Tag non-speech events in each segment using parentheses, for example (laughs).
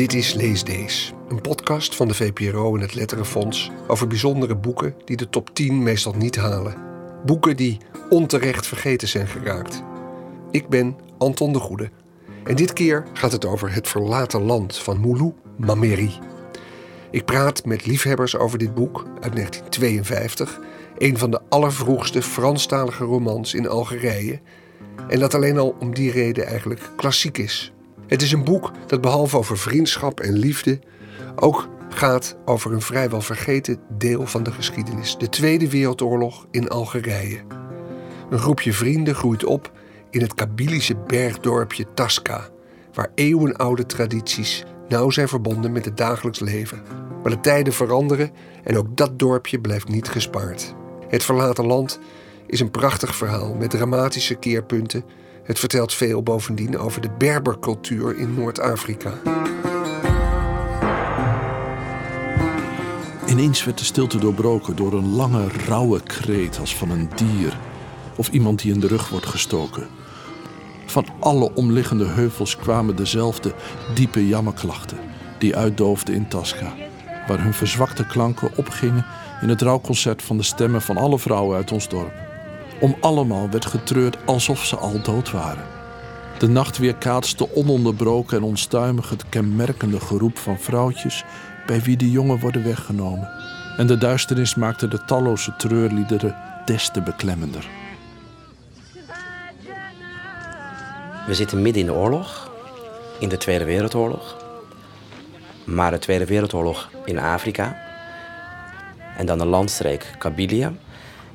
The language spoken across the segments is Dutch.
Dit is Leesdees, een podcast van de VPRO en het Letterenfonds over bijzondere boeken die de top 10 meestal niet halen. Boeken die onterecht vergeten zijn geraakt. Ik ben Anton de Goede en dit keer gaat het over Het Verlaten Land van Moulou Mameri. Ik praat met liefhebbers over dit boek uit 1952, een van de allervroegste Franstalige romans in Algerije, en dat alleen al om die reden eigenlijk klassiek is. Het is een boek dat behalve over vriendschap en liefde ook gaat over een vrijwel vergeten deel van de geschiedenis: de Tweede Wereldoorlog in Algerije. Een groepje vrienden groeit op in het Kabylische bergdorpje Tasca, waar eeuwenoude tradities nauw zijn verbonden met het dagelijks leven. Maar de tijden veranderen en ook dat dorpje blijft niet gespaard. Het verlaten land is een prachtig verhaal met dramatische keerpunten. Het vertelt veel bovendien over de Berbercultuur in Noord-Afrika. Ineens werd de stilte doorbroken door een lange, rauwe kreet als van een dier of iemand die in de rug wordt gestoken. Van alle omliggende heuvels kwamen dezelfde diepe jammerklachten die uitdoofden in Tasca, waar hun verzwakte klanken opgingen in het rouwconcert van de stemmen van alle vrouwen uit ons dorp. Om allemaal werd getreurd alsof ze al dood waren. De nacht weerkaatste ononderbroken en onstuimig het kenmerkende geroep van vrouwtjes bij wie de jongen worden weggenomen. En de duisternis maakte de talloze treurliederen des te beklemmender. We zitten midden in de oorlog, in de Tweede Wereldoorlog. Maar de Tweede Wereldoorlog in Afrika. En dan de landstreek Kabylia.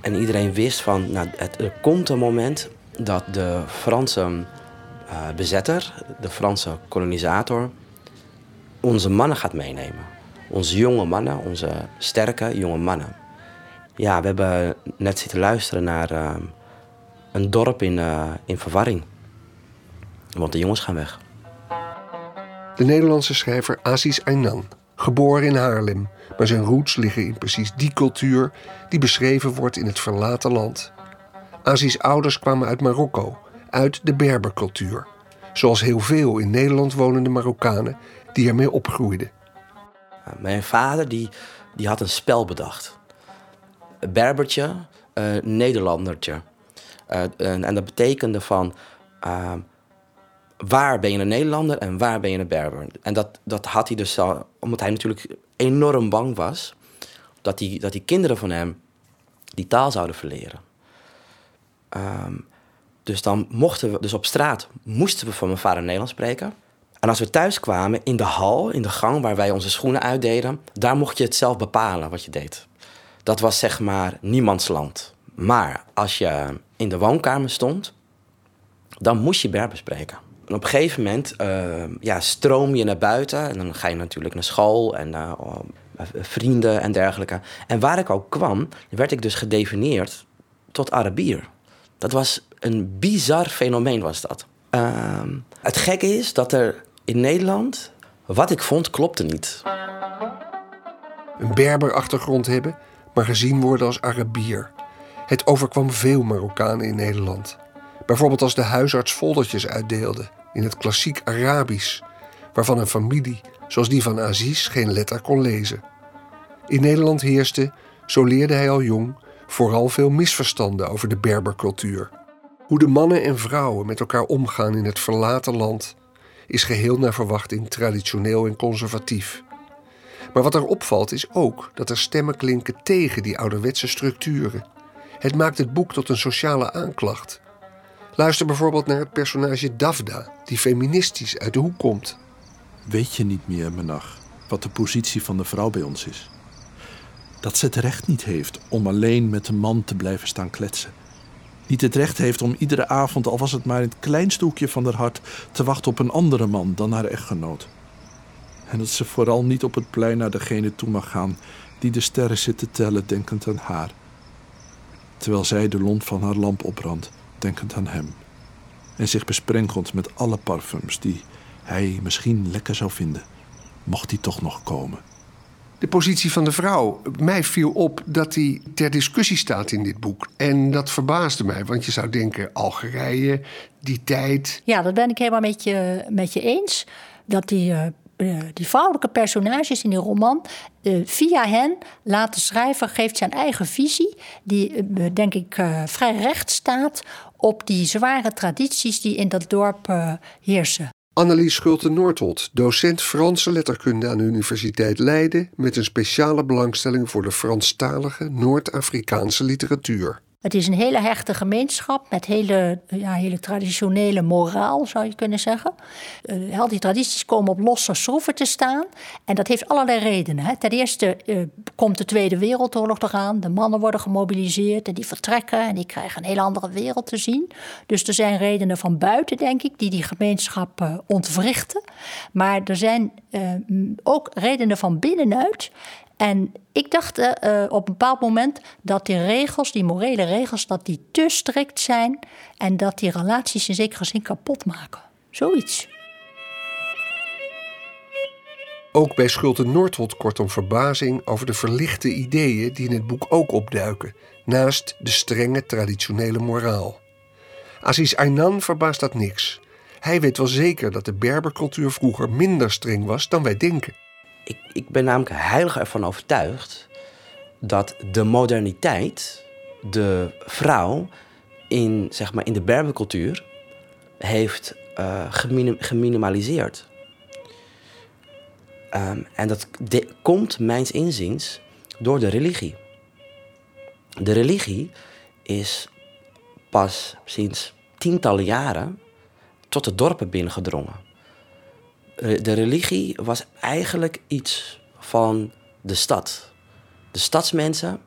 En iedereen wist van, nou, het, er komt een moment dat de Franse uh, bezetter, de Franse kolonisator, onze mannen gaat meenemen. Onze jonge mannen, onze sterke jonge mannen. Ja, we hebben net zitten luisteren naar uh, een dorp in, uh, in verwarring. Want de jongens gaan weg. De Nederlandse schrijver Aziz Aynan, geboren in Haarlem, maar zijn roots liggen in precies die cultuur die beschreven wordt in het verlaten land. Aziz ouders kwamen uit Marokko, uit de Berbercultuur, zoals heel veel in Nederland wonende Marokkanen die ermee opgroeiden. Mijn vader die, die had een spel bedacht. Berbertje, uh, Nederlandertje. Uh, en, dat betekende van uh, waar ben je een Nederlander en waar ben je een Berber. En dat, dat had hij dus al, omdat hij natuurlijk enorm bang was dat die, dat die kinderen van hem die taal zouden verleren. Um, dus dan mochten we, dus op straat moesten we van mijn vader Nederlands spreken. En als we thuis kwamen, in de hal, in de gang waar wij onze schoenen uitdeden, daar mocht je het zelf bepalen wat je deed. Dat was zeg maar niemands land. Maar als je in de woonkamer stond, dan moest je Berber spreken. Op een gegeven moment uh, ja, stroom je naar buiten en dan ga je natuurlijk naar school en uh, vrienden en dergelijke. En waar ik ook kwam, werd ik dus gedefinieerd tot Arabier. Dat was een bizar fenomeen was dat. Uh, het gekke is dat er in Nederland, wat ik vond, klopte niet. Een Berber-achtergrond hebben, maar gezien worden als Arabier. Het overkwam veel Marokkanen in Nederland. Bijvoorbeeld als de huisarts foldertjes uitdeelde in het klassiek Arabisch, waarvan een familie zoals die van Aziz geen letter kon lezen. In Nederland heerste, zo leerde hij al jong, vooral veel misverstanden over de Berbercultuur. Hoe de mannen en vrouwen met elkaar omgaan in het verlaten land is geheel naar verwachting traditioneel en conservatief. Maar wat er opvalt is ook dat er stemmen klinken tegen die ouderwetse structuren. Het maakt het boek tot een sociale aanklacht. Luister bijvoorbeeld naar het personage Dafda, die feministisch uit de hoek komt. Weet je niet meer, Menach, wat de positie van de vrouw bij ons is? Dat ze het recht niet heeft om alleen met een man te blijven staan kletsen. Niet het recht heeft om iedere avond, al was het maar in het kleinste hoekje van haar hart, te wachten op een andere man dan haar echtgenoot. En dat ze vooral niet op het plein naar degene toe mag gaan die de sterren zit te tellen, denkend aan haar. Terwijl zij de lont van haar lamp opbrandt denkend aan hem. En zich besprenkelt met alle parfums die hij misschien lekker zou vinden, mocht hij toch nog komen. De positie van de vrouw. Mij viel op dat die ter discussie staat in dit boek. En dat verbaasde mij, want je zou denken: Algerije, die tijd. Ja, dat ben ik helemaal met je, met je eens. Dat die uh, eh, die vrouwelijke personages in die roman, uh, via hen laat de schrijver, geeft zijn eigen visie, die denk ik vrij recht staat op die zware tradities die in dat dorp heersen. Annelies Schulte-Noordholt, docent Franse letterkunde aan de Universiteit Leiden... met een speciale belangstelling voor de Franstalige Noord-Afrikaanse literatuur. Het is een hele hechte gemeenschap met hele, ja, hele traditionele moraal, zou je kunnen zeggen. Uh, al die tradities komen op losse schroeven te staan. En dat heeft allerlei redenen. Hè. Ten eerste uh, komt de Tweede Wereldoorlog eraan. De mannen worden gemobiliseerd en die vertrekken en die krijgen een hele andere wereld te zien. Dus er zijn redenen van buiten, denk ik, die die gemeenschap uh, ontwrichten. Maar er zijn ook redenen van binnenuit. En ik dacht uh, op een bepaald moment dat die regels, die morele regels, dat die te strikt zijn en dat die relaties in zekere zin kapot maken. Zoiets. Ook bij Schulte Noordholt kortom verbazing over de verlichte ideeën die in het boek ook opduiken, naast de strenge traditionele moraal. Aziz Aynan verbaast dat niks. Hij weet wel zeker dat de Berbercultuur vroeger minder streng was dan wij denken ik, ik ben namelijk heilig ervan overtuigd dat de moderniteit de vrouw in, zeg maar, in de Berbercultuur heeft uh, geminimaliseerd. Ehm, en dat komt, mijns inziens, door de religie. De religie is pas sinds tientallen jaren tot de dorpen binnengedrongen. Eh, de religie was eigenlijk iets van de stad. De stadsmensen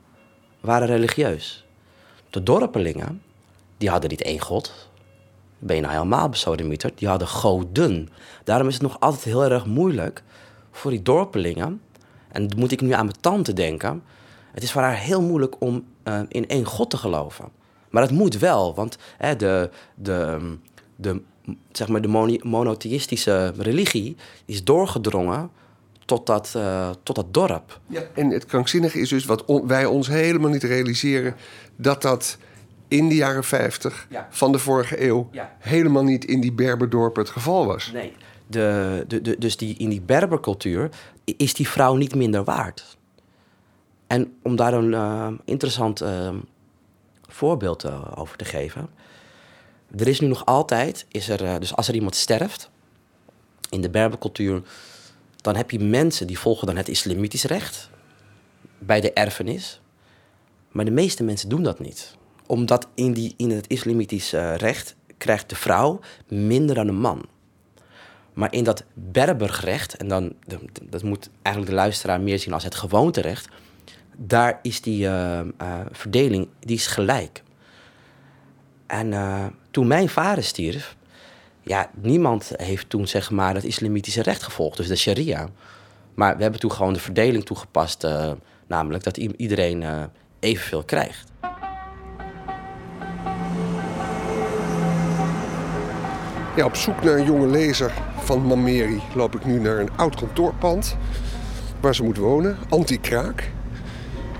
waren religieus. De dorpelingen, die hadden niet één god. Ben je nou helemaal besodemieterd? Die hadden goden. Daarom is het nog altijd heel erg moeilijk voor die dorpelingen... en moet ik nu aan mijn tante denken... het is voor haar heel moeilijk om uh, in één god te geloven. Maar het moet wel, want hè, de, de, de zeg maar, de monotheïstische religie is doorgedrongen tot dat, uh, tot dat dorp. Ja, en het krankzinnige is dus wat wij ons helemaal niet realiseren... dat dat in de jaren 50 van de vorige eeuw... helemaal niet in die Berberdorpen het geval was. Nee, de, de, de, dus die, in die Berbercultuur is die vrouw niet minder waard. En om daar een uh, interessant uh, voorbeeld over te geven er is nu nog altijd, is er, eh, dus als er iemand sterft in de Berbercultuur, dan heb je mensen die volgen dan het islamitisch recht bij de erfenis. Maar de meeste mensen doen dat niet. Omdat in, die, in het islamitisch uh, recht krijgt de vrouw minder dan een man. Maar in dat Berbergerecht, en dan, dat moet eigenlijk de luisteraar meer zien als het gewoonterecht, daar is die uh, verdeling die is gelijk. En toen mijn vader stierf, ja, niemand heeft toen zeg maar het islamitische recht gevolgd, dus de sharia. Maar we hebben toen gewoon de verdeling toegepast, uh, namelijk dat iedereen uh, evenveel krijgt. Ja, op zoek naar een jonge lezer van Mameri loop ik nu naar een oud kantoorpand waar ze moet wonen, Anti-Kraak.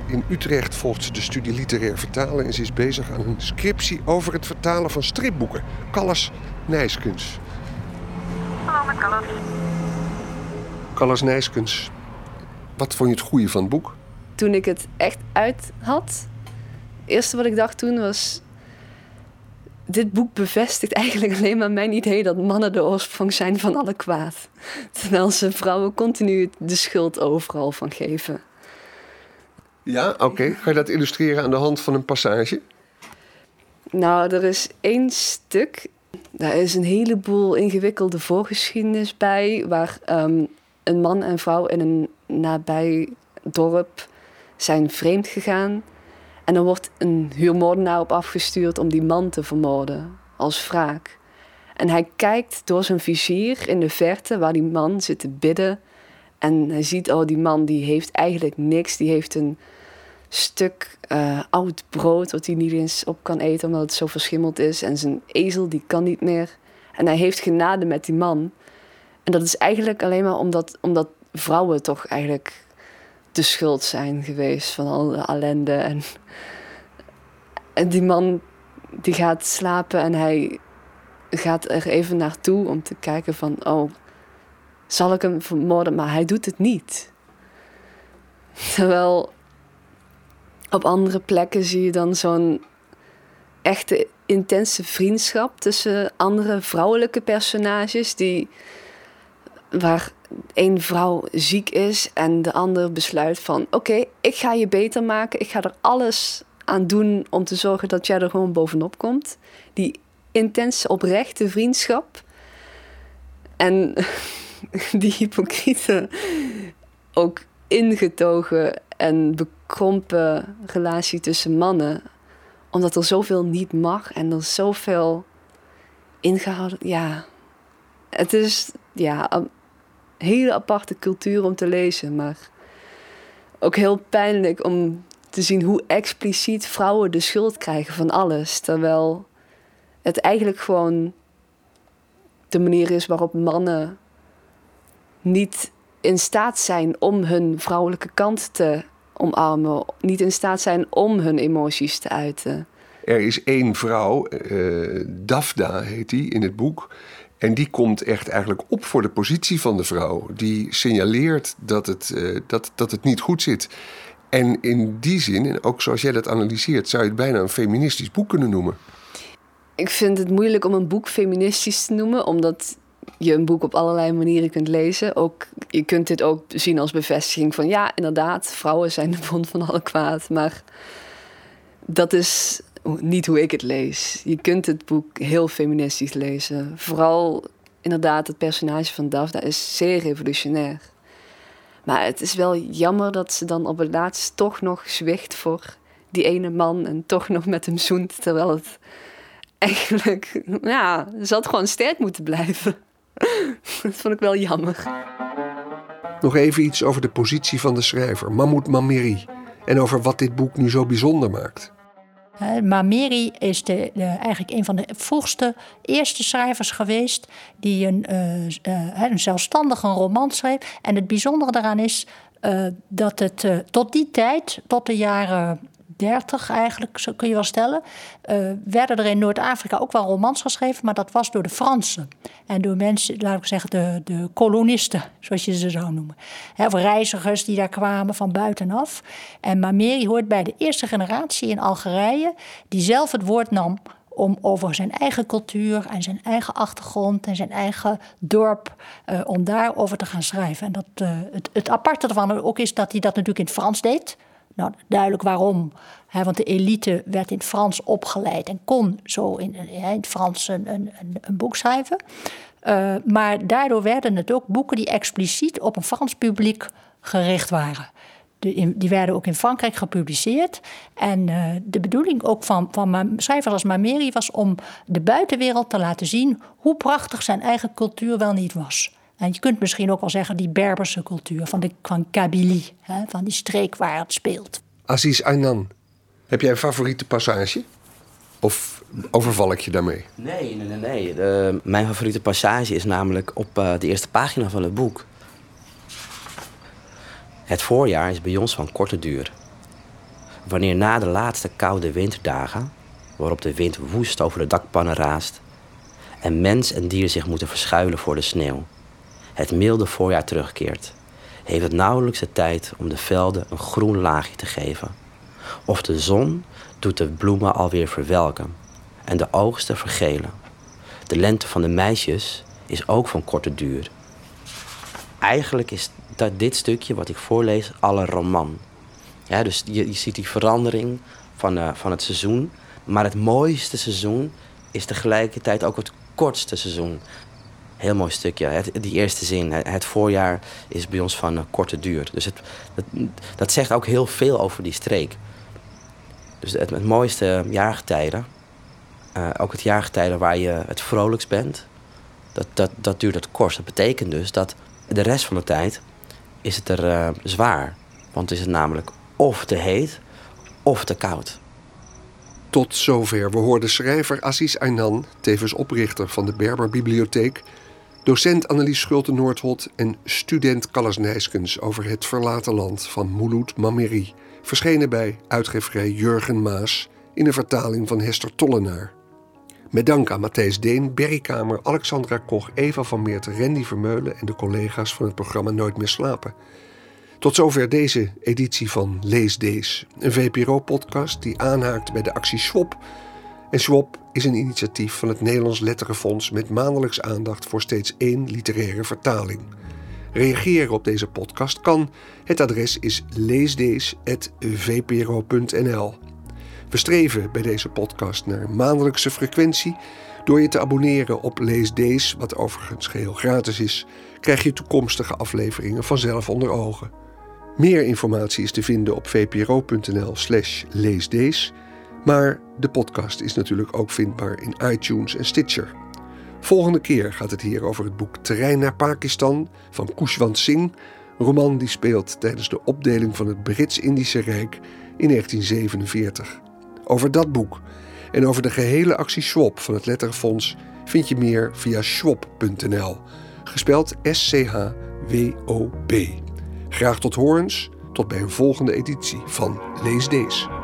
In Utrecht volgt ze de studie literair vertalen en ze is bezig aan een scriptie over het vertalen van stripboeken. Callas Nijskens. Hallo met Callas. Callas Nijskens. Wat vond je het goede van het boek? Toen ik het echt uit had, het eerste wat ik dacht toen was... Dit boek bevestigt eigenlijk alleen maar mijn idee dat mannen de oorsprong zijn van alle kwaad. (laughs) Terwijl ze vrouwen continu de schuld overal van geven. Ja, oké. Ga je dat illustreren aan de hand van een passage? Nou, er is één stuk. Daar is een heleboel ingewikkelde voorgeschiedenis bij. Waar ehm, een man en vrouw in een nabij dorp zijn vreemd gegaan. En er wordt een huurmoordenaar op afgestuurd om die man te vermoorden. Als wraak. En hij kijkt door zijn vizier in de verte waar die man zit te bidden. En hij ziet, oh, die man die heeft eigenlijk niks. Die heeft een stuk uh, oud brood wat hij niet eens op kan eten omdat het zo verschimmeld is. En zijn ezel die kan niet meer. En hij heeft genade met die man. En dat is eigenlijk alleen maar omdat, omdat vrouwen toch eigenlijk de schuld zijn geweest van al de ellende. En, en die man die gaat slapen en hij gaat er even naartoe om te kijken van... oh, zal ik hem vermoorden? Maar hij doet het niet. (laughs) Terwijl op andere plekken zie je dan zo'n echte intense vriendschap tussen andere vrouwelijke personages die waar één vrouw ziek is en de ander besluit van oké, ik ga je beter maken. Ik ga er alles aan doen om te zorgen dat jij er gewoon bovenop komt. Die intense, oprechte vriendschap. En (laughs) die hypocriete, ook ingetogen en bekrompen relatie tussen mannen. Omdat er zoveel niet mag en er zoveel ingehouden. Ja, het is ja, een hele aparte cultuur om te lezen. Maar ook heel pijnlijk om te zien hoe expliciet vrouwen de schuld krijgen van alles. Terwijl het eigenlijk gewoon de manier is waarop mannen niet in staat zijn om hun vrouwelijke kant te omarmen, niet in staat zijn om hun emoties te uiten. Er is één vrouw, uh, Dafda heet die in het boek. En die komt echt eigenlijk op voor de positie van de vrouw. Die signaleert dat het, uh, dat, dat het niet goed zit. En in die zin, en ook zoals jij dat analyseert, zou je het bijna een feministisch boek kunnen noemen. Ik vind het moeilijk om een boek feministisch te noemen, omdat je een boek op allerlei manieren kunt lezen. Ook, je kunt dit ook zien als bevestiging van ja, inderdaad, vrouwen zijn de bron van alle kwaad. Maar dat is niet hoe ik het lees. Je kunt het boek heel feministisch lezen. Vooral inderdaad, het personage van Daphne is zeer revolutionair. Maar het is wel jammer dat ze dan op het laatst toch nog zwicht voor die ene man en toch nog met hem zoent. Terwijl het eigenlijk, ja, ze had gewoon sterk moeten blijven. (laughs) dat vond ik wel jammer. Nog even iets over de positie van de schrijver, Mahmoud Mamiri. En over wat dit boek nu zo bijzonder maakt. Mamiri is de, de, eigenlijk een van de vroegste eerste schrijvers geweest die een, uh, uh, een zelfstandige roman schreef. En het bijzondere daaraan is uh, dat het tot die tijd, tot de jaren 30 eigenlijk, zo kun je wel stellen, uh, werden er in Noord-Afrika ook wel romans geschreven, maar dat was door de Fransen. En door mensen, laat ik zeggen, de, de kolonisten, zoals je ze zou noemen. Of reizigers die daar kwamen van buitenaf. En Mameri hoort bij de eerste generatie in Algerije, die zelf het woord nam om over zijn eigen cultuur en zijn eigen achtergrond en zijn eigen dorp, uh, om daarover te gaan schrijven. En dat, uh, het, het aparte ervan ook is dat hij dat natuurlijk in het Frans deed. Nou, duidelijk waarom. Want de elite werd in Frans opgeleid en kon zo in, in het Frans een, een, boek schrijven. Uh, maar daardoor werden het ook boeken die expliciet op een Frans publiek gericht waren. Die werden ook in Frankrijk gepubliceerd. En uh, de bedoeling ook van, van schrijvers als Mameri was om de buitenwereld te laten zien hoe prachtig zijn eigen cultuur wel niet was. En je kunt misschien ook wel zeggen die Berberse cultuur van, de, van Kabylie, hè, van die streek waar het speelt. Aziz Aynan, heb jij een favoriete passage? Of overval ik je daarmee? Nee, nee, nee. nee. De, mijn favoriete passage is namelijk op uh, de eerste pagina van het boek. Het voorjaar is bij ons van korte duur. Wanneer na de laatste koude winterdagen, waarop de wind woest over de dakpannen raast en mens en dier zich moeten verschuilen voor de sneeuw, het milde voorjaar terugkeert, heeft het nauwelijks de tijd om de velden een groen laagje te geven. Of de zon doet de bloemen alweer verwelken en de oogsten vergelen. De lente van de meisjes is ook van korte duur. Eigenlijk is dat dit stukje wat ik voorlees alle roman. Dus je, ziet die verandering van, uh, van het seizoen. Maar het mooiste seizoen is tegelijkertijd ook het kortste seizoen. Heel mooi stukje. Het, die eerste zin. Het voorjaar is bij ons van uh, korte duur. Dus het, dat, zegt ook heel veel over die streek. Dus het, het mooiste jaargetijden. Uh, ook het jaargetijden waar je het vrolijkst bent. Dat, dat, dat duurt het kort. Dat betekent dus dat de rest van de tijd is het er uh, zwaar. Want is het namelijk of te heet of te koud. Tot zover. We hoorden schrijver Aziz Aynan, tevens oprichter van de Berberbibliotheek, docent Annelies Schulte-Noordhot en student Callas Nijskens over het verlaten land van Mouloud Mameri, verschenen bij uitgeverij Jurgen Maas in een vertaling van Hester Tollenaar. Met dank aan Matthijs Deen, Berry Kamer, Alexandra Koch, Eva van Meert, Randy Vermeulen en de collega's van het programma Nooit meer slapen. Tot zover deze editie van Lees Dees, een VPRO-podcast die aanhaakt bij de actie Swap. En Swap is een initiatief van het Nederlands Letterenfonds met maandelijks aandacht voor steeds één literaire vertaling. Reageren op deze podcast kan. Het adres is leesdees.vpro.nl. We streven bij deze podcast naar maandelijkse frequentie. Door je te abonneren op Lees wat overigens geheel gratis is, krijg je toekomstige afleveringen vanzelf onder ogen. Meer informatie is te vinden op vpro.nl/slash leesdees. Maar de podcast is natuurlijk ook vindbaar in iTunes en Stitcher. Volgende keer gaat het hier over het boek Terrein naar Pakistan van Kushwant Singh, roman die speelt tijdens de opdeling van het Brits-Indische Rijk in 1947. Over dat boek en over de gehele actie Swap van het Letterfonds vind je meer via swap.nl, gespeld S-C-H-W-O-P. Graag tot horens, tot bij een volgende editie van Lees Deze.